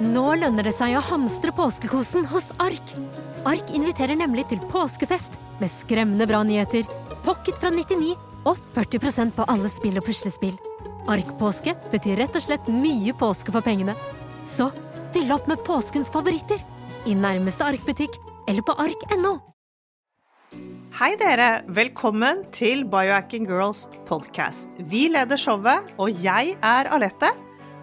Nå lønner det seg å hamstre påskekosen hos Ark. Ark inviterer nemlig til påskefest med skremmende bra nyheter, pocket fra 99 og 40% på alle spill og puslespill. Ark-påske betyr rett og slett mye påske for pengene. Så fyll opp med påskens favoritter i nærmeste Ark-butikk eller på ark.no. Hei dere, velkommen til Biohacking Girls podcast. Vi leder showet, og jeg er Alette.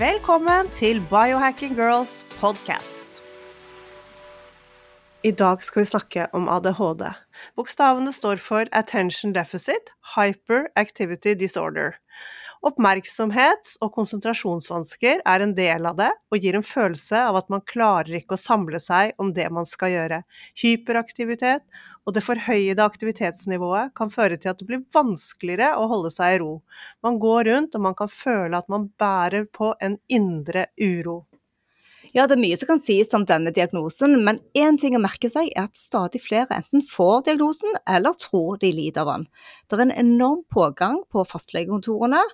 Velkommen til Biohacking Girls podcast. I dag skal vi snakke om ADHD. Bokstavene står for Attention Deficit Hyperactivity Disorder. Oppmerksomhets- og konsentrasjonsvansker er en del av det, og gir en følelse av at man klarer ikke å samle seg om det man skal gjøre. Hyperaktivitet og det forhøyede aktivitetsnivået kan føre til at det blir vanskeligere å holde seg i ro. Man går rundt og man kan føle at man bærer på en indre uro. Ja, det er mye som kan sies om denne diagnosen, men én ting å merke seg er at stadig flere enten får diagnosen eller tror de lider av den. Det er en enorm pågang på fastlegekontorene,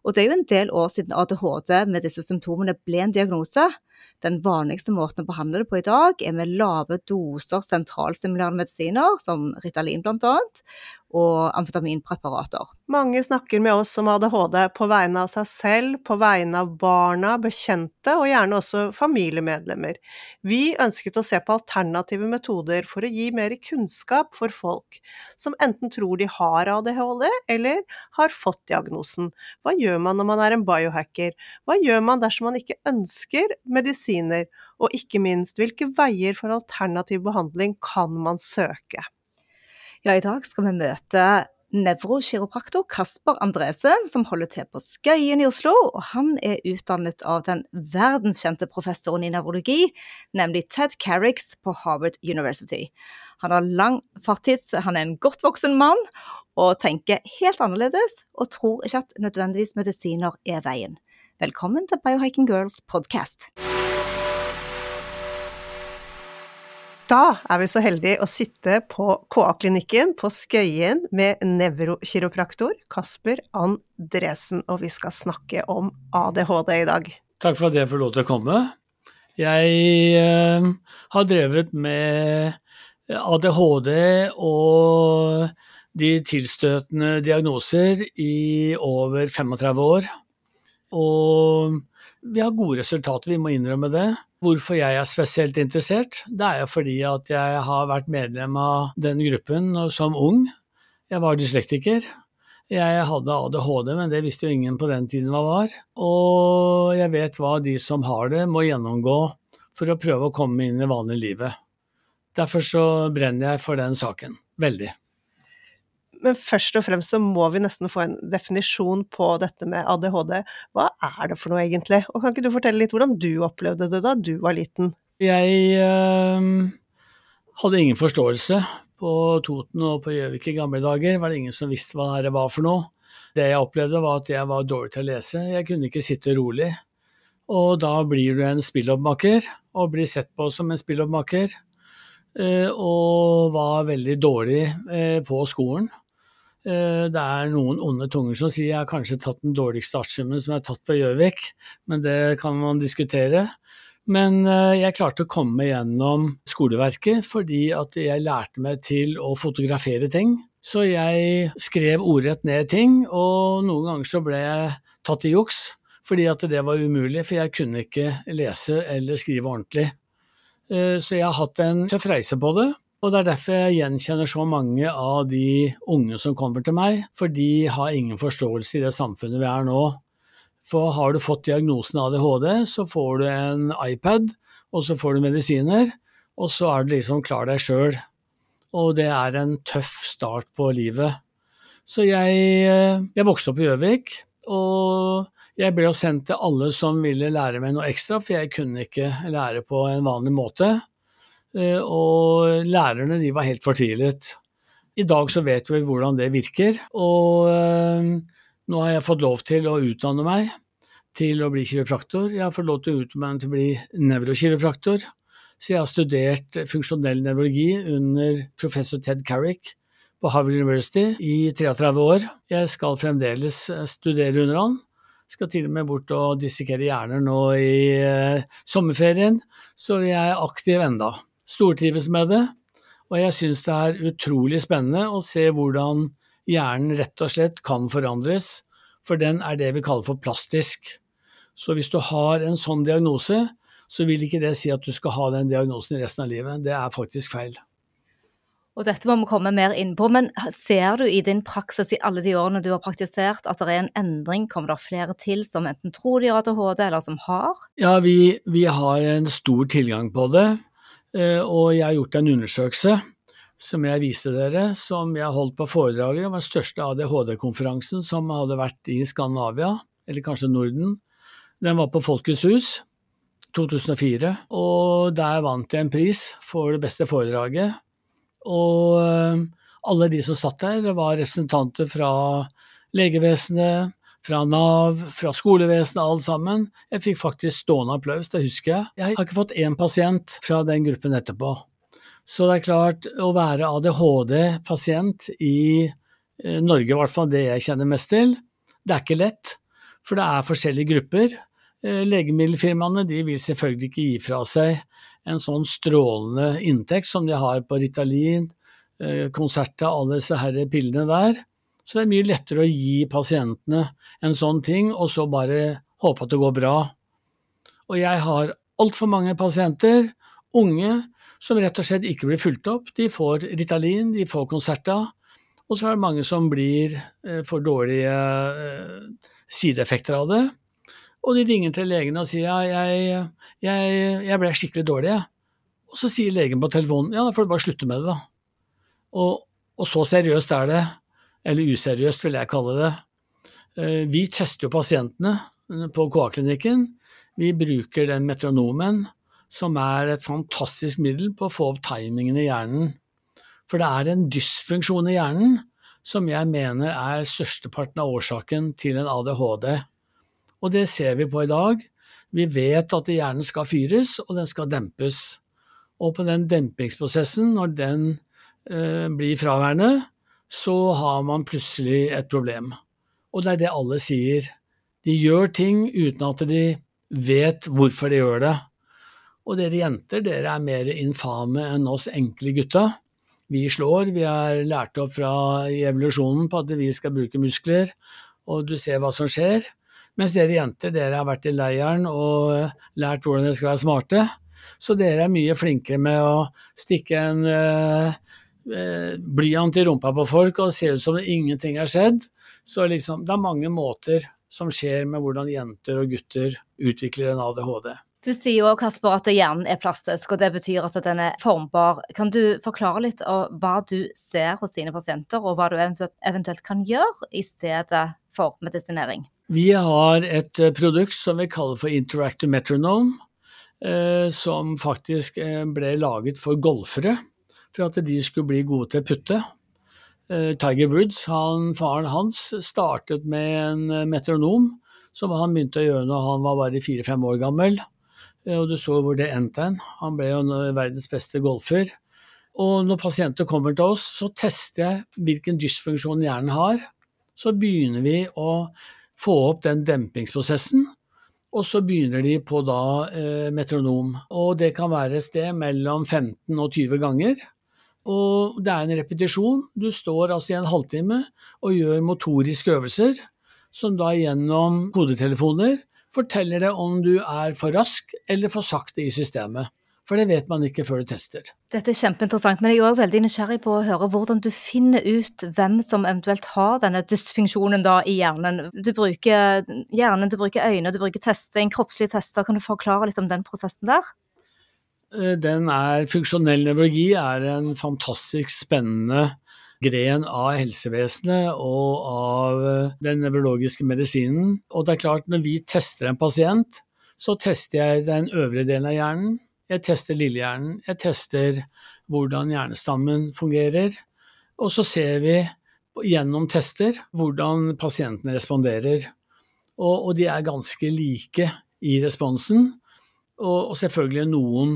og det er jo en del år siden ADHD med disse symptomene ble en diagnose. Den vanligste måten å behandle det på i dag er med lave doser sentralstimulerende medisiner, som Ritalin bl.a., og amfetaminpreparater. Mange snakker med oss om ADHD på vegne av seg selv, på vegne av barna, bekjente og gjerne også familiemedlemmer. Vi ønsket å se på alternative metoder for å gi mer kunnskap for folk som enten tror de har ADHD eller har fått diagnosen. Hva gjør man når man er en biohacker? Hva gjør man dersom man ikke ønsker medisiner? Og ikke minst, hvilke veier for alternativ behandling kan man søke? Ja, i dag skal vi møte nevrokiropraktor Kasper Andresen, som holder til på Skøyen i Oslo. og Han er utdannet av den verdenskjente professoren i nevrologi, nemlig Ted Carricks på Harvard University. Han har lang fartids, han er en godt voksen mann og tenker helt annerledes, og tror ikke at nødvendigvis medisiner er veien. Velkommen til Biohiking Girls podcast. Da er vi så heldige å sitte på KA-klinikken på Skøyen med nevrokiropraktor Kasper Andresen, og vi skal snakke om ADHD i dag. Takk for at jeg får lov til å komme. Jeg eh, har drevet med ADHD og de tilstøtende diagnoser i over 35 år. Og vi har gode resultater, vi må innrømme det. Hvorfor jeg er spesielt interessert, det er jo fordi at jeg har vært medlem av den gruppen som ung. Jeg var dyslektiker. Jeg hadde ADHD, men det visste jo ingen på den tiden hva var. Og jeg vet hva de som har det, må gjennomgå for å prøve å komme inn i vanlig livet. Derfor så brenner jeg for den saken. Veldig men først og fremst så må vi nesten få en definisjon på dette med ADHD. Hva er det for noe egentlig? Og kan ikke du fortelle litt hvordan du opplevde det da du var liten? Jeg øh, hadde ingen forståelse. På Toten og på Gjøvik i gamle dager var det ingen som visste hva dette var for noe. Det jeg opplevde var at jeg var dårlig til å lese, jeg kunne ikke sitte rolig. Og da blir du en spilloppmaker, og blir sett på som en spilloppmaker. Eh, og var veldig dårlig eh, på skolen. Eh, det er noen onde tunger som sier jeg har kanskje tatt den dårligste artssummen som er tatt på Gjøvik, men det kan man diskutere. Men eh, jeg klarte å komme meg gjennom skoleverket fordi at jeg lærte meg til å fotografere ting. Så jeg skrev ordrett ned ting, og noen ganger så ble jeg tatt i juks fordi at det var umulig, for jeg kunne ikke lese eller skrive ordentlig. Eh, så jeg har hatt en tøff reise på det. Og det er derfor jeg gjenkjenner så mange av de unge som kommer til meg, for de har ingen forståelse i det samfunnet vi er nå. For har du fått diagnosen ADHD, så får du en iPad, og så får du medisiner, og så er du liksom klar deg sjøl. Og det er en tøff start på livet. Så jeg, jeg vokste opp i Gjøvik, og Jeg ble jo sendt til alle som ville lære meg noe ekstra, for jeg kunne ikke lære på en vanlig måte. Eh, og lærerne de var helt fortvilet. I dag så vet vi hvordan det virker, og øh, nå har jeg fått lov til å utdanne meg til å bli kiropraktor. Jeg har fått lov til å utdanne meg til å bli nevrokiropraktor. Så jeg har studert funksjonell nevrologi under professor Ted Carrick på Harvard University i 33 år. Jeg skal fremdeles eh, studere under han. Skal til og med bort og dissekere hjerner nå i sommerferien, så jeg er aktiv enda. Stortrives med det, og jeg syns det er utrolig spennende å se hvordan hjernen rett og slett kan forandres, for den er det vi kaller for plastisk. Så hvis du har en sånn diagnose, så vil ikke det si at du skal ha den diagnosen resten av livet. Det er faktisk feil. Og dette må vi komme mer inn på, men ser du i din praksis i alle de årene du har praktisert at det er en endring? Kommer det flere til som enten tror de har ADHD, eller som har? Ja, vi, vi har en stor tilgang på det. Eh, og jeg har gjort en undersøkelse som jeg viste dere, som jeg holdt på foredraget. Det var den største ADHD-konferansen som hadde vært i Skandinavia, eller kanskje Norden. Den var på Folkets hus 2004, og der vant jeg en pris for det beste foredraget. Og eh, alle de som satt der, var representanter fra legevesenet, fra Nav, fra skolevesenet, alle sammen. Jeg fikk faktisk stående applaus, det husker jeg. Jeg har ikke fått én pasient fra den gruppen etterpå. Så det er klart, å være ADHD-pasient i eh, Norge, i hvert fall det jeg kjenner mest til, det er ikke lett. For det er forskjellige grupper. Eh, legemiddelfirmaene de vil selvfølgelig ikke gi fra seg en sånn strålende inntekt som de har på Ritalin, Concerta, eh, alle disse her pillene der. Så det er mye lettere å gi pasientene en sånn ting, og så bare håpe at det går bra. Og jeg har altfor mange pasienter, unge, som rett og slett ikke blir fulgt opp. De får Ritalin, de får Concerta, og så er det mange som blir eh, for dårlige eh, sideeffekter av det. Og de ringer til legen og sier ja, jeg, jeg, jeg ble skikkelig dårlig. Og så sier legen på telefonen ja, da får du bare slutte med det, da. Og, og så seriøst er det eller useriøst vil jeg kalle det. Eh, vi tester jo pasientene på KA-klinikken. Vi bruker den metronomen, som er et fantastisk middel på å få opp timingen i hjernen. For det er en dysfunksjon i hjernen som jeg mener er størsteparten av årsaken til en ADHD. Og det ser vi på i dag. Vi vet at hjernen skal fyres, og den skal dempes. Og på den dempingsprosessen, når den eh, blir fraværende, så har man plutselig et problem. Og det er det alle sier. De gjør ting uten at de vet hvorfor de gjør det. Og dere jenter, dere er mer infame enn oss enkle gutta. Vi slår, vi er lært opp fra i evolusjonen på at vi skal bruke muskler, og du ser hva som skjer. Mens dere jenter, dere har vært i leiren og lært hvordan dere skal være smarte. Så dere er mye flinkere med å stikke en uh, Eh, blyant i rumpa på folk og ser ut som ingenting har skjedd. Så liksom, det er mange måter som skjer med hvordan jenter og gutter utvikler en ADHD. Du sier jo Kasper, at hjernen er plastisk, og det betyr at den er formbar. Kan du forklare litt om hva du ser hos dine pasienter, og hva du eventuelt kan gjøre i stedet for medisinering? Vi har et eh, produkt som vi kaller for Interactive Metronome, eh, som faktisk ble laget for golfere for at de skulle bli gode til å putte. Eh, Tiger Woods, han, faren hans, startet med en eh, metronom som han begynte å gjøre når han var bare fire-fem år gammel. Eh, og du så hvor det endte hen. Han ble jo verdens beste golfer. Og når pasienter kommer til oss, så tester jeg hvilken dysfunksjon hjernen har. Så begynner vi å få opp den dempingsprosessen. Og så begynner de på da eh, metronom. Og det kan være et sted mellom 15 og 20 ganger. Og det er en repetisjon. Du står altså i en halvtime og gjør motoriske øvelser, som da gjennom kodetelefoner forteller deg om du er for rask eller for sakte i systemet. For det vet man ikke før du tester. Dette er kjempeinteressant, men jeg er òg veldig nysgjerrig på å høre hvordan du finner ut hvem som eventuelt har denne dysfunksjonen da i hjernen. Du bruker hjernen, du bruker øyne, du bruker testing, kroppslige tester. Kan du forklare litt om den prosessen der? Eh, den er, funksjonell nevrologi er en fantastisk spennende gren av helsevesenet og av eh, den nevrologiske medisinen. Og det er klart, når vi tester en pasient, så tester jeg den øvre delen av hjernen, jeg tester lillehjernen, jeg tester hvordan hjernestammen fungerer, og så ser vi gjennom tester hvordan pasientene responderer. Og, og de er ganske like i responsen, og, og selvfølgelig noen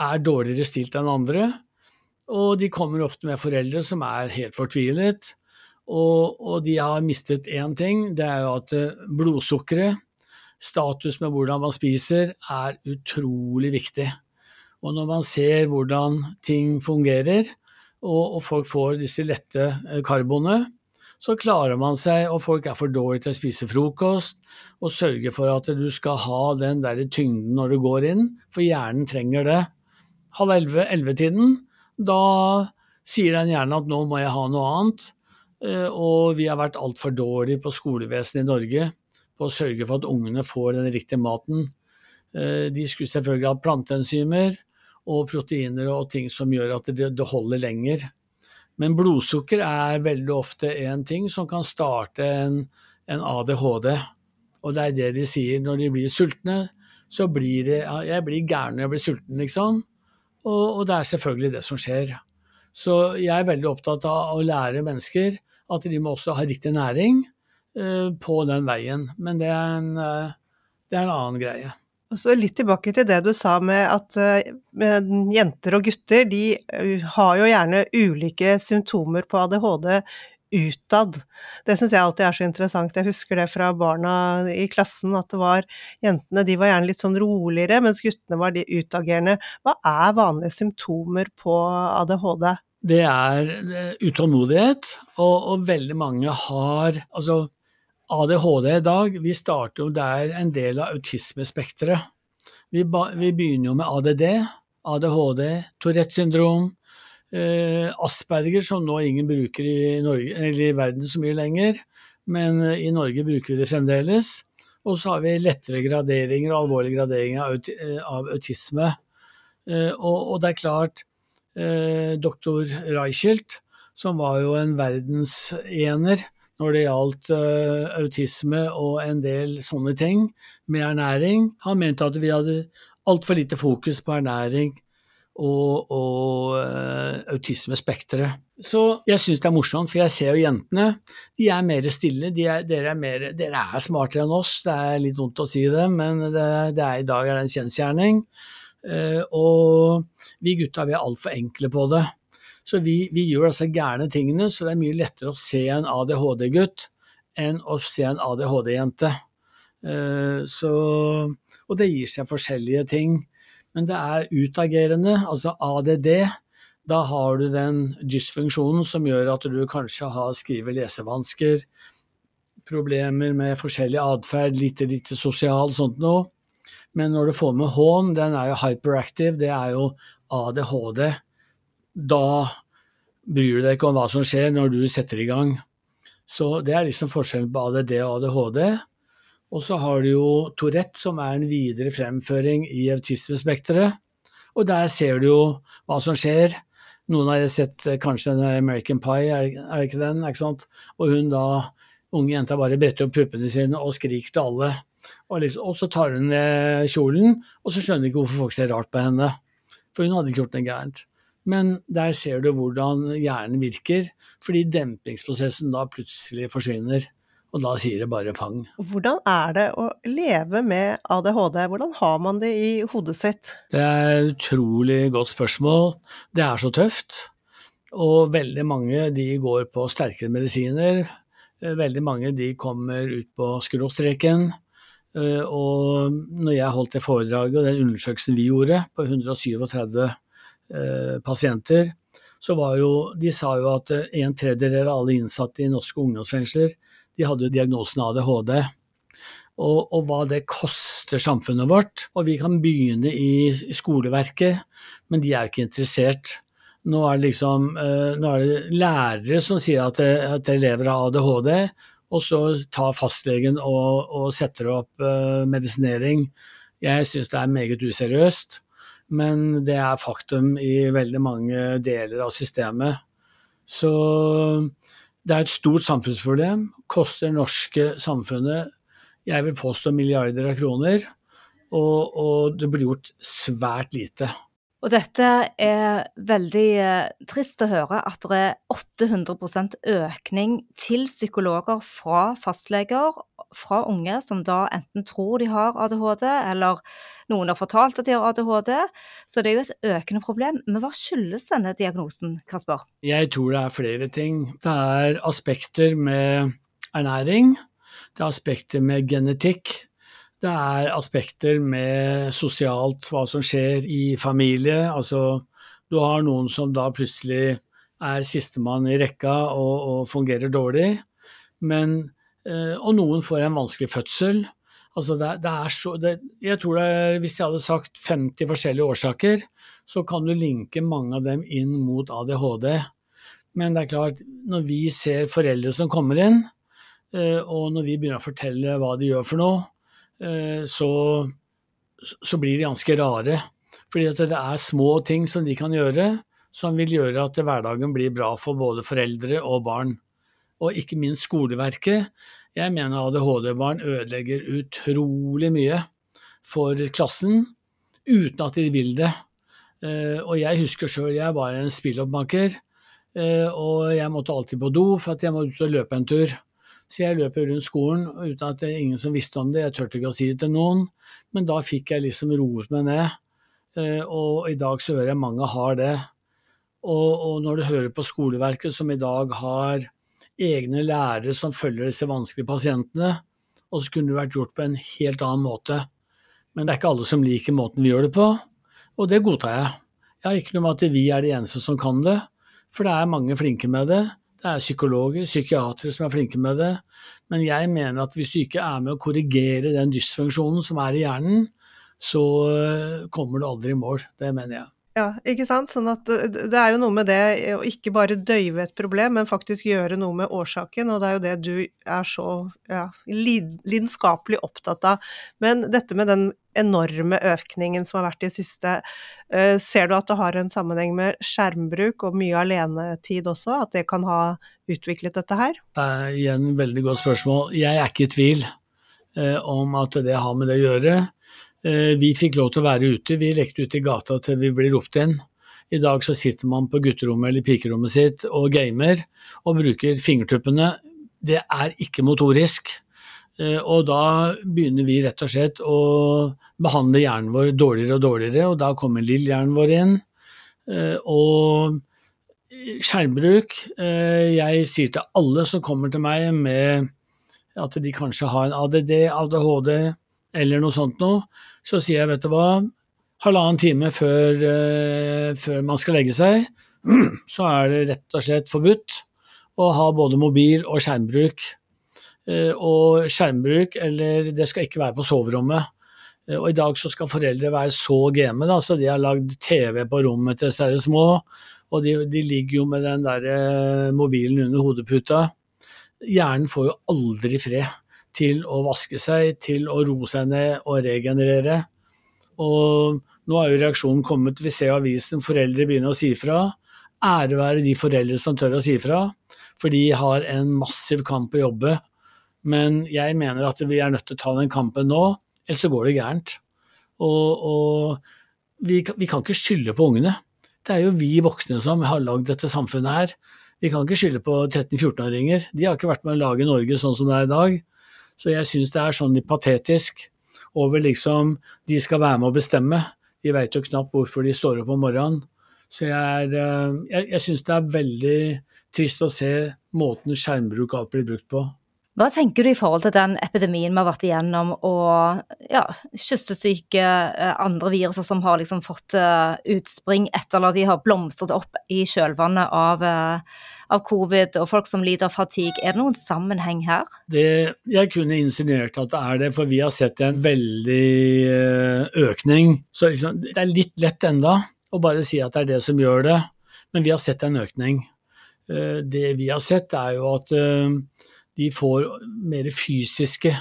er dårligere stilt enn andre. Og de kommer ofte med foreldre som er helt fortvilet. Og, og de har mistet én ting, det er jo at eh, blodsukkeret, status med hvordan man spiser, er utrolig viktig. Og når man ser hvordan ting fungerer, og, og folk får disse lette karbonene, karboene, så klarer man seg, og folk er for dårlige til å spise frokost, og sørge for at du skal ha den der tyngden når du går inn, for hjernen trenger det. Halv elleve-ellevetiden, da sier den gjerne at nå må jeg ha noe annet. Eh, og vi har vært altfor dårlige på skolevesenet i Norge på å sørge for at ungene får den riktige maten. Eh, de skulle selvfølgelig ha planteenzymer og proteiner og ting som gjør at det holder lenger. Men blodsukker er veldig ofte en ting som kan starte en, en ADHD. Og det er det de sier når de blir sultne. Så blir det Jeg blir gæren når jeg blir sulten, liksom. Og, og, det er selvfølgelig det som skjer. Så jeg er veldig opptatt av å lære mennesker at de må også ha riktig næring uh, på den veien. Men det er en, uh, det er en annen greie. Så Litt tilbake til det du sa med at uh, jenter og gutter de har jo gjerne ulike symptomer på ADHD utad. Det syns jeg alltid er så interessant. Jeg husker det fra barna i klassen, at det var jentene de var gjerne litt sånn roligere, mens guttene var de utagerende. Hva er vanlige symptomer på ADHD? Det er eh, utålmodighet, og, og veldig mange har Altså, ADHD i dag, vi starter jo der er en del av autismespekteret. Vi, vi begynner jo med ADD, ADHD, Tourettes syndrom, Eh, Asperger, som nå ingen bruker i, Norge, i verden så mye lenger, men eh, i Norge bruker vi det fremdeles. Og så har vi lettere graderinger og alvorlige graderinger av, eh, av autisme. Og, og, det er klart, doktor Reichelt, som var jo en verdensener når det gjaldt uh, autisme og en del sånne ting med ernæring. Han mente at vi hadde altfor lite fokus på ernæring og, og uh, autismespekteret. Så jeg syns det er morsomt, for jeg ser jo jentene. De er mer stille. De er, dere, er mer, dere, er smartere enn oss. Det er litt vondt å si det, men det, det er, i dag er det en kjensgjerning. Uh, og vi gutta vi er altfor enkle på det. Så vi, vi, gjør altså gærne tingene, så det er mye lettere å se en ADHD-gutt enn å se en ADHD-jente. Uh, og det gir seg forskjellige ting. Men det er utagerende, altså ADD. Da har du den dysfunksjonen som gjør at du kanskje har skrive- lesevansker, problemer med forskjellig atferd, lite, lite sosial, sånt noe. Men når du får med H-en, den er jo hyperactive, det er jo ADHD. Da bryr du deg ikke om hva som skjer når du setter i gang. Så det er liksom forskjellen på ADD og ADHD. Og så har du jo Tourette, som er en videre fremføring i autismespekteret. Og der ser du jo hva som skjer. Noen har sett eh, kanskje den American Pie, er det ikke den? ikke sant? Og hun da, unge jenta, bare bretter opp puppene sine og skriker til alle. Og, liksom, og så tar hun ned kjolen, og så skjønner de ikke hvorfor folk ser rart på henne. For hun hadde ikke gjort noe gærent. Men der ser du hvordan hjernen virker, fordi dempingsprosessen da plutselig forsvinner. Og da sier det bare pang. Hvordan er det å leve med ADHD? Hvordan har man det i hodet sitt? Det er et utrolig godt spørsmål. Det er så tøft. Og veldig mange de går på sterkere medisiner. Veldig mange de kommer ut på skråstreken. Og når jeg holdt det foredraget og den undersøkelsen vi gjorde på 137 eh, pasienter, så var jo De sa jo at en tredjedel av alle innsatte i norske ungdomsfengsler de hadde diagnosen ADHD. Og, og, hva det koster samfunnet vårt. Og vi kan begynne i skoleverket, men de er ikke interessert. Nå er det liksom uh, nå er det lærere som sier at, at elever har ADHD, og så tar fastlegen og, og setter opp uh, medisinering. Jeg syns det er meget useriøst, men det er faktum i veldig mange deler av systemet. Så det er et stort samfunnsproblem. Koster det norske samfunnet, jeg vil påstå, milliarder av kroner. Og, og det blir gjort svært lite. Og dette er veldig eh, trist å høre at det er 800% økning til psykologer fra fastleger, fra unge som da enten tror de har ADHD, eller noen har fortalt at de har ADHD. Så det er jo et økende problem. Men hva skyldes denne diagnosen, Kasper? Jeg tror det er flere ting. Det er aspekter med ernæring. Det er aspekter med genetikk. Det er aspekter med sosialt, hva som skjer i familie. Altså, du har noen som da plutselig er sistemann i rekka og, og, fungerer dårlig. Men, eh, og noen får en vanskelig fødsel. Altså det, det er så, det, jeg tror det er, Hvis jeg hadde sagt 50 forskjellige årsaker, så kan du linke mange av dem inn mot ADHD. Men det er klart, når vi ser foreldre som kommer inn, og når vi begynner å fortelle hva de gjør for noe, Eh, så, så blir de ganske rare. Fordi at det er små ting som de kan gjøre, som vil gjøre at hverdagen blir bra for både foreldre og barn. Og ikke minst skoleverket. Jeg mener ADHD-barn ødelegger utrolig mye for klassen, uten at de vil det. Eh, og jeg husker sjøl, jeg var en spilloppmaker, eh, og jeg måtte alltid på do for at jeg måtte ut og løpe en tur. Så jeg løp rundt skolen uten at det er ingen som visste om det, jeg turte ikke å si det til noen. Men da fikk jeg liksom roet meg ned, eh, og i dag så hører jeg mange har det. Og, og når du hører på skoleverket som i dag har egne lærere som følger disse vanskelige pasientene, og så kunne det vært gjort på en helt annen måte. Men det er ikke alle som liker måten vi gjør det på, og det godtar jeg. Jeg har ikke noe med at vi er de eneste som kan det, for det er mange flinke med det. Det er psykologer, psykiatere som er flinke med det. Men jeg mener at hvis du ikke er med å korrigere den dysfunksjonen som er i hjernen, så eh, kommer du aldri i mål. Det mener jeg. Ja, ikke sant. Sånn at det er jo noe med det å ikke bare døyve et problem, men faktisk gjøre noe med årsaken. Og det er jo det du er så ja, lidenskapelig opptatt av. Men dette med den enorme økningen som har vært i siste, uh, ser du at det har en sammenheng med skjermbruk og mye alenetid også? At det kan ha utviklet dette her? Det er igjen et veldig godt spørsmål. Jeg er ikke i tvil uh, om at det har med det å gjøre. Eh, vi fikk lov til å være ute, vi lekte ute i gata til vi ble ropt inn. I dag så sitter man på gutterommet eller pikerommet sitt og gamer og bruker fingertuppene. Det er ikke motorisk. Eh, og da begynner vi rett og slett å behandle hjernen vår dårligere og dårligere, og da kommer lillehjernen vår inn. Eh, og skjermbruk Jeg sier til alle som kommer til meg med at de kanskje har en ADD, ADHD eller noe sånt noe, så sier jeg, vet du hva, halvannen time før, før, man skal legge seg, så er det rett og slett forbudt å ha både mobil og skjermbruk. Uh, og skjermbruk, eller det skal ikke være på soverommet. Uh, og i dag så skal foreldre være så game, da, så de har lagd TV på rommet til disse små. Og de, de, ligger jo med den der mobilen under hodeputa. Hjernen får jo aldri fred til å vaske seg, til å roe seg ned og regenerere. Og nå er jo reaksjonen kommet, vi ser avisen foreldre begynner å si fra. Ære være de foreldre som tør å si fra, for de har en massiv kamp å jobbe. Men jeg mener at vi er nødt til å ta den kampen nå, ellers så går det gærent. Og, og vi, vi, kan ikke skylde på ungene. Det er jo vi voksne som har lagd dette samfunnet her. Vi kan ikke skylde på 13-14-åringer. De har ikke vært med å lage Norge sånn som det er i dag. Så jeg syns det er sånn litt patetisk over liksom De skal være med å bestemme. De veit jo knapt hvorfor de står opp om morgenen. Så jeg, er, eh, jeg, jeg syns det er veldig trist å se måten skjermbruk alt blir brukt på. Hva tenker du i forhold til den epidemien vi har vært igjennom, og ja, kyssesyke, eh, andre viruser som har liksom fått uh, utspring etter at de har blomstret opp i kjølvannet av, uh, av, covid, og folk som lider av fatigue. Er det noen sammenheng her? Det, jeg kunne insinuert at det er det, for vi har sett en veldig økning. Så liksom, det er litt lett enda å bare si at det er det som gjør det, men vi har sett en økning. Det vi har sett, er jo at de får mer fysiske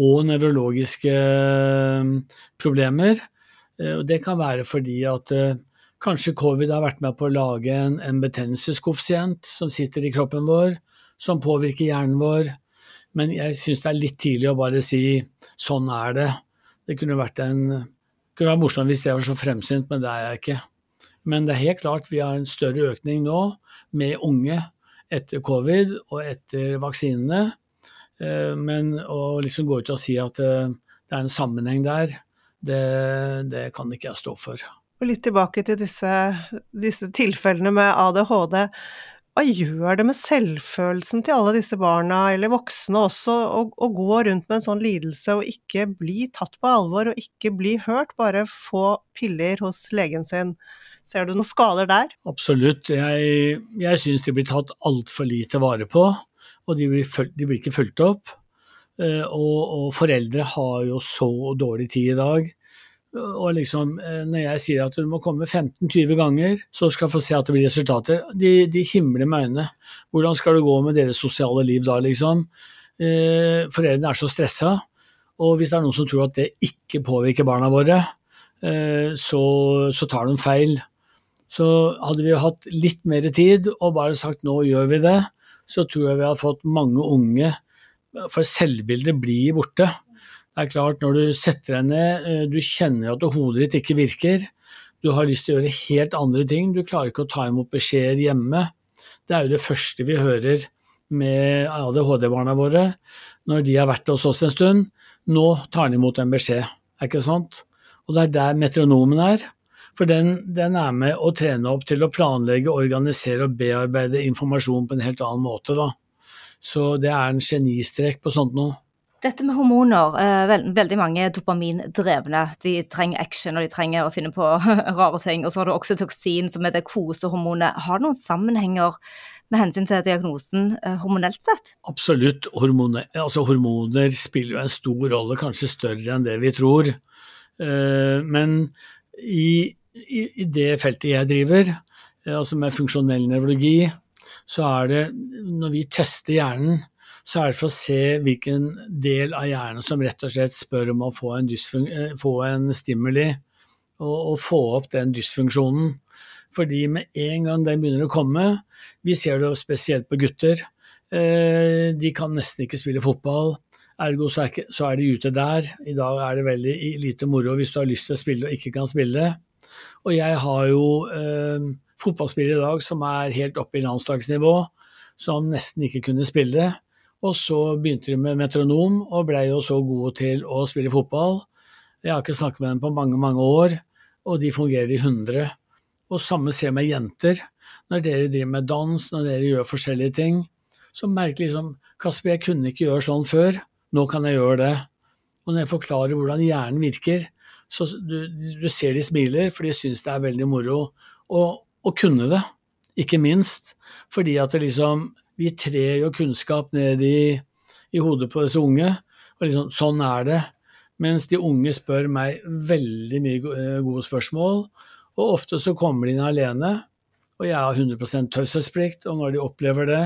og nevrologiske eh, problemer. Eh, og det kan være fordi at eh, Kanskje covid har vært med på å lage en, en betennelseskoeffisient som sitter i kroppen vår, som påvirker hjernen vår. Men jeg syns det er litt tidlig å bare si sånn er det. Det kunne vært en kunne vært morsomt hvis jeg var så fremsynt, men det er jeg ikke. Men det er helt klart vi har en større økning nå med unge etter covid og etter vaksinene. Eh, men å liksom gå ut og si at eh, det er en sammenheng der, det, det kan ikke jeg stå for. Og litt tilbake til disse, disse tilfellene med ADHD. Hva gjør det med selvfølelsen til alle disse barna, eller voksne også, å, å, gå rundt med en sånn lidelse og ikke bli tatt på alvor og ikke bli hørt, bare få piller hos legen sin? Ser du noen skader der? Absolutt. Jeg, jeg syns de blir tatt altfor lite vare på, og de blir, de blir ikke fulgt opp. Eh, og, og, foreldre har jo så dårlig tid i dag og liksom, eh, når jeg sier at du må komme 15-20 ganger, så skal du få se at det blir resultater, de, de himler med øynene. Hvordan skal det gå med deres sosiale liv da, liksom? Eh, foreldrene er så stressa. Og hvis det er noen som tror at det ikke påvirker barna våre, eh, så, så, tar de feil. Så hadde vi hatt litt mer tid og bare sagt nå gjør vi det, så tror jeg vi hadde fått mange unge For selvbildet blir borte. Det er klart, når du setter deg ned, eh, du kjenner at hodet ditt ikke virker, du har lyst til å gjøre helt andre ting, du klarer ikke å ta imot beskjeder hjemme. Det er jo det første vi hører med ADHD-barna våre når de har vært hos oss en stund. Nå tar de imot en beskjed, er ikke sant? Og det er der metronomen er. For den, den, er med å trene opp til å planlegge, organisere og bearbeide informasjon på en helt annen måte. Da. Så det er en genistrek på sånt noe. Dette med hormoner, eh, veldig mange dopamindrevne. De trenger action og de trenger å finne på rare ting. Og så har du også toksin, som er det kosehormonet. Har det noen sammenhenger med hensyn til diagnosen eh, hormonelt sett? Absolutt. Hormoner, altså hormoner spiller jo en stor rolle, kanskje større enn det vi tror. Eh, men i, i, det feltet jeg driver, eh, altså med funksjonell nevrologi, så er det når vi tester hjernen så er det for å se hvilken del av hjernen som rett og slett spør om å få en, eh, få en stimuli, og, og, få opp den dysfunksjonen. Fordi med en gang den begynner å komme, vi ser det spesielt på gutter, eh, de kan nesten ikke spille fotball. Ergo så er, så er, de ute der. I dag er det veldig lite moro hvis du har lyst til å spille og ikke kan spille. Og jeg har jo eh, fotballspillere i dag som er helt oppe i landslagsnivå, som nesten ikke kunne spille. Og så begynte de med metronom og blei jo så gode til å spille fotball. Jeg har ikke snakket med dem på mange, mange år, og de fungerer i 100. Og samme ser med jenter. Når dere driver med dans, når dere gjør forskjellige ting, så merker liksom Kasper, jeg kunne ikke gjøre sånn før, nå kan jeg gjøre det. Og når jeg forklarer hvordan hjernen virker, så du, du ser de smiler, for de syns det er veldig moro å kunne det. Ikke minst fordi at liksom vi trer jo kunnskap ned i, i hodet på disse unge. og liksom, Sånn er det. Mens de unge spør meg veldig mye eh, gode spørsmål. Og ofte så kommer de inn alene, og jeg har 100 taushetsplikt. Og når de opplever det,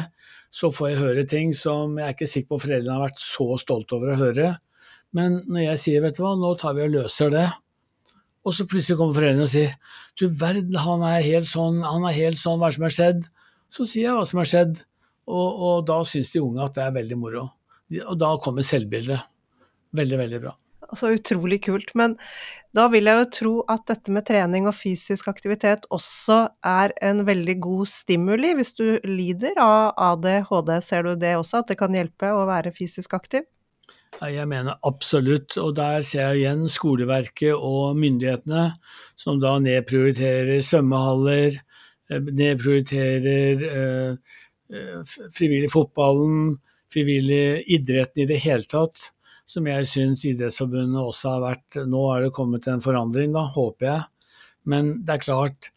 så får jeg høre ting som jeg er ikke sikker på foreldrene har vært så stolte over å høre. Men når jeg sier vet du hva, nå tar vi og løser det, og så plutselig kommer foreldrene og sier du verden, han er helt sånn, han er helt sånn, hva som har skjedd? Så sier jeg hva som har skjedd. Og, og da syns de unge at det er veldig moro. Og da kommer selvbildet. Veldig, veldig bra. Så utrolig kult. Men da vil jeg jo tro at dette med trening og fysisk aktivitet også er en veldig god stimuli hvis du lider av ADHD. Ser du det også, at det kan hjelpe å være fysisk aktiv? Jeg mener absolutt, og der ser jeg igjen skoleverket og myndighetene som da nedprioriterer svømmehaller, eh, nedprioriterer eh, Eh, frivillig fotballen, frivillig idretten i det hele tatt, som jeg syns Idrettsforbundet også har vært Nå har det kommet en forandring, da, håper jeg. Men det er klart,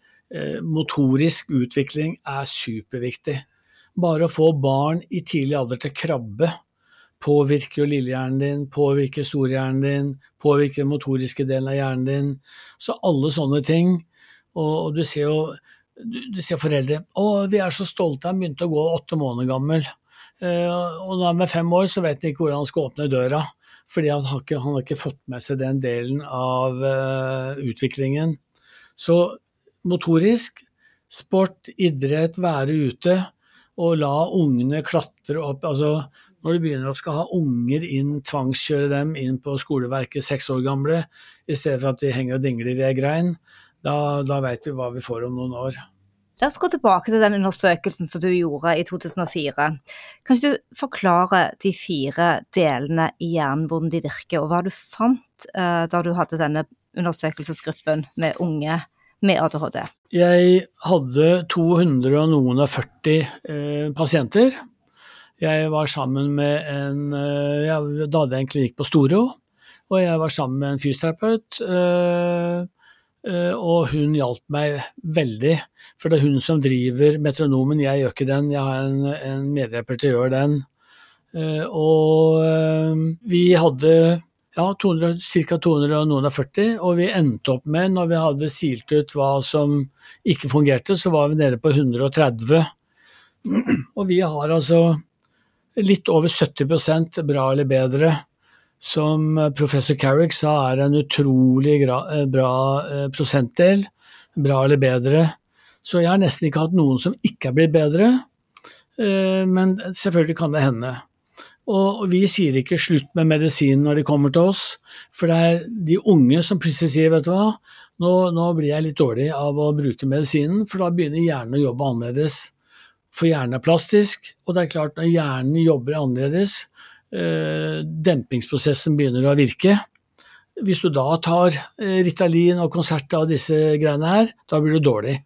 motorisk utvikling er superviktig. Bare å få barn i tidlig alder til krabbe påvirker jo lillehjernen din, påvirker storhjernen din, påvirker den motoriske delen av hjernen din. Så alle sånne ting. Og, og du ser jo du, du ser foreldre å, vi er så stolte, han begynte å gå åtte måneder gammel. Uh, og når han er fem år, så vet han ikke hvordan han skal åpne døra. Fordi han har ikke, han har ikke fått med seg den delen av uh, utviklingen. Så motorisk. Sport, idrett, være ute og la ungene klatre opp. altså Når du begynner å skal ha unger inn, tvangskjøre dem inn på skoleverket seks år gamle, i stedet for at de henger og dingler i ei grein, da, da veit vi hva vi får om noen år. La oss gå tilbake til den undersøkelsen som du gjorde i 2004. Kan ikke du forklare de fire delene i hjernen, hvordan de virker, og hva du fant uh, da du hadde denne undersøkelsesgruppen med unge med ADHD? Jeg hadde 200 og noen og 40 eh, pasienter. Jeg var sammen med en ja, jeg, Da hadde jeg en klinikk på Storo, og jeg var sammen med en fysioterapeut. Eh, eh, og hun hjalp meg veldig, for det er hun som driver metronomen. Jeg gjør ikke den, jeg har en, en medhjelper til å gjøre den. Eh, og eh, vi hadde ja, 200, ca. 240, og vi endte opp med, når vi hadde silt ut hva som ikke fungerte, så var vi nede på 130. Og vi har altså litt over 70% bra eller bedre, som professor Carrick sa er en utrolig bra eh, prosentdel. Bra eller bedre. Så jeg har nesten ikke hatt noen som ikke er blitt bedre, eh, men selvfølgelig kan det hende. Og vi sier ikke slutt med medisin når de kommer til oss, for det er de unge som plutselig sier vet du hva, nå, nå blir jeg litt dårlig av å bruke medisinen, for da begynner hjernen å jobbe annerledes. For hjernen er plastisk, og det er klart når hjernen jobber annerledes, eh, dempingsprosessen begynner å virke. Hvis du da tar eh, Ritalin og konsert av disse greiene her, da blir du dårlig.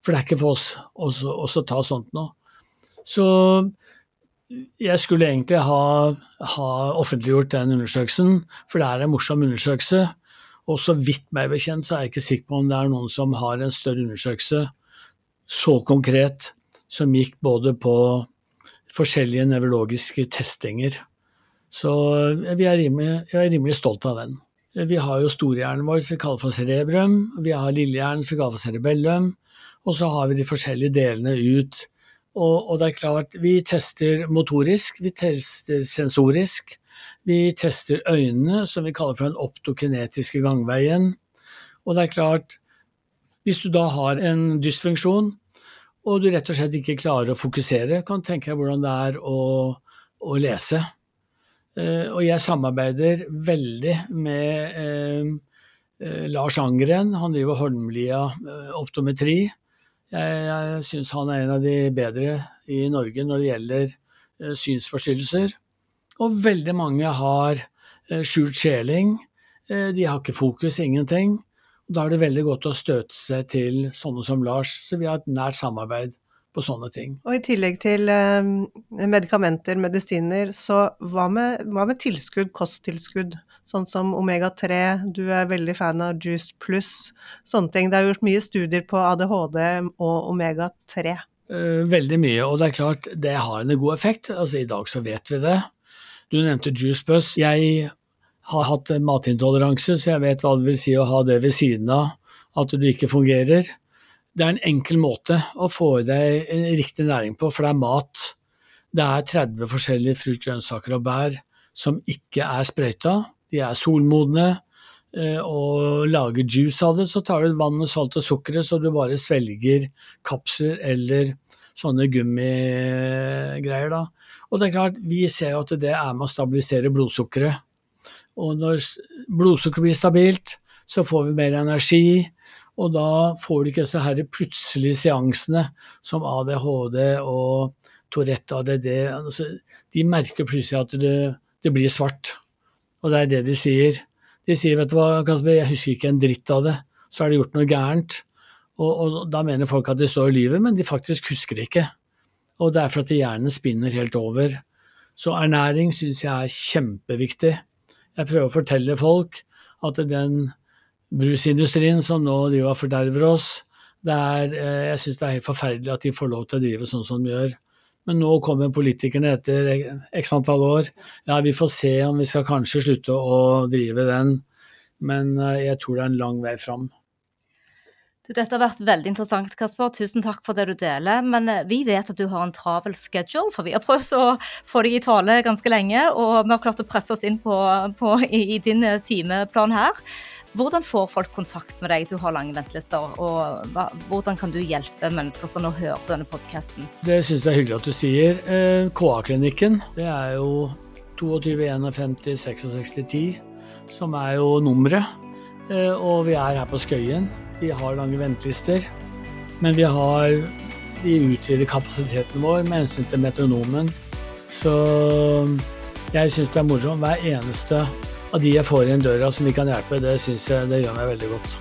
For det er ikke for oss å ta sånt nå. Så jeg skulle egentlig ha, ha, offentliggjort den undersøkelsen, for det er en morsom undersøkelse. Og så vidt meg bekjent så er jeg ikke sikker på om det er noen som har en større undersøkelse så konkret, som gikk både på forskjellige nevrologiske testinger. Så jeg er rimelig, jeg er rimelig stolt av den. Vi har jo storhjernen vår som vi kaller for cerebrum, vi har lillehjernen som vi kaller for cerebellum, og så har vi de forskjellige delene ut og, og, det er klart, vi tester motorisk, vi tester sensorisk. Vi tester øynene, som vi kaller for den optokinetiske gangveien. Og det er klart, hvis du da har en dysfunksjon, og du rett og slett ikke klarer å fokusere, kan tenke deg hvordan det er å, å lese. Uh, og jeg samarbeider veldig med uh, uh, Lars Angren, han driver Holmlia optometri. Jeg, jeg syns han er en av de bedre i Norge når det gjelder uh, synsforstyrrelser. Og veldig mange har uh, skjult skjeling. De har ikke fokus, ingenting. Da er det veldig godt å støte seg til sånne som Lars. Så vi har et nært samarbeid på sånne ting. Og i tillegg til medikamenter, medisiner, så hva med, hva med tilskudd, kosttilskudd? sånn som omega-3, du er veldig fan av Juice Pluss, sånne ting. Det er gjort mye studier på ADHD og omega-3. Eh, veldig mye, og det er klart det har en god effekt. Altså I dag så vet vi det. Du nevnte Juice Plus. Jeg har hatt matintoleranse, så jeg vet hva det vil si å ha det ved siden av at du ikke fungerer. Det er en enkel måte å få i deg riktig næring på, for det er mat. Det er 30 forskjellige frukt, grønnsaker og bær som ikke er sprøyta de er solmodne, eh, og lager juice av det, så tar du vann, og salt og sukkeret, så du bare svelger kapsler eller sånne gummigreier. da. Og det er klart, vi ser jo at det er med å stabilisere blodsukkeret. Og når blodsukkeret blir stabilt, så får vi mer energi, og da får du ikke disse her plutselige seansene som ADHD og Tourette ADD. Altså, de merker plutselig at det, det blir svart. Og det er det de sier. De sier vet du hva, Kasper, jeg husker ikke en dritt av det. Så har det gjort noe gærent. Og, og da mener folk at de står og lyver, men de faktisk husker ikke. Og det er for at hjernen spinner helt over. Så ernæring syns jeg er kjempeviktig. Jeg prøver å fortelle folk at den brusindustrien som nå driver og forderver oss, er, eh, jeg syns det er helt forferdelig at de får lov til å drive sånn som de gjør. Men nå kommer politikerne etter x antall år. Ja, vi får se om vi skal kanskje slutte å drive den, men eh, jeg tror det er en lang vei fram. Dette har vært veldig interessant, Kasper. Tusen takk for det du deler. Men eh, vi vet at du har en travel schedule, for vi har prøvd å få deg i tale ganske lenge. Og vi har klart å presse oss inn på, på, i, i din eh, timeplan her. Hvordan får folk kontakt med deg? Du har lange ventelister. og hva, Hvordan kan du hjelpe mennesker som nå hører denne podkasten? Det syns jeg er hyggelig at du sier. Eh, KA-klinikken, det er jo 22 51 66 10, som er jo nummeret. Og vi er her på Skøyen. Vi har lange ventelister. Men vi har vi utvider kapasiteten vår med hensyn til metronomen. Så jeg syns det er moro. Hver eneste av de jeg får inn døra som vi kan hjelpe, det syns jeg det gjør meg veldig godt.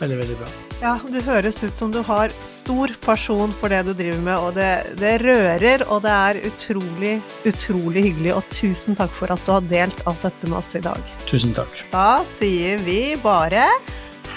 Veldig, veldig bra. Ja, du høres ut som du har stor pasjon for det du driver med, og det, det rører, og det er utrolig, utrolig hyggelig. Og tusen takk for at du har delt alt dette med oss i dag. Tusen takk. Da sier vi bare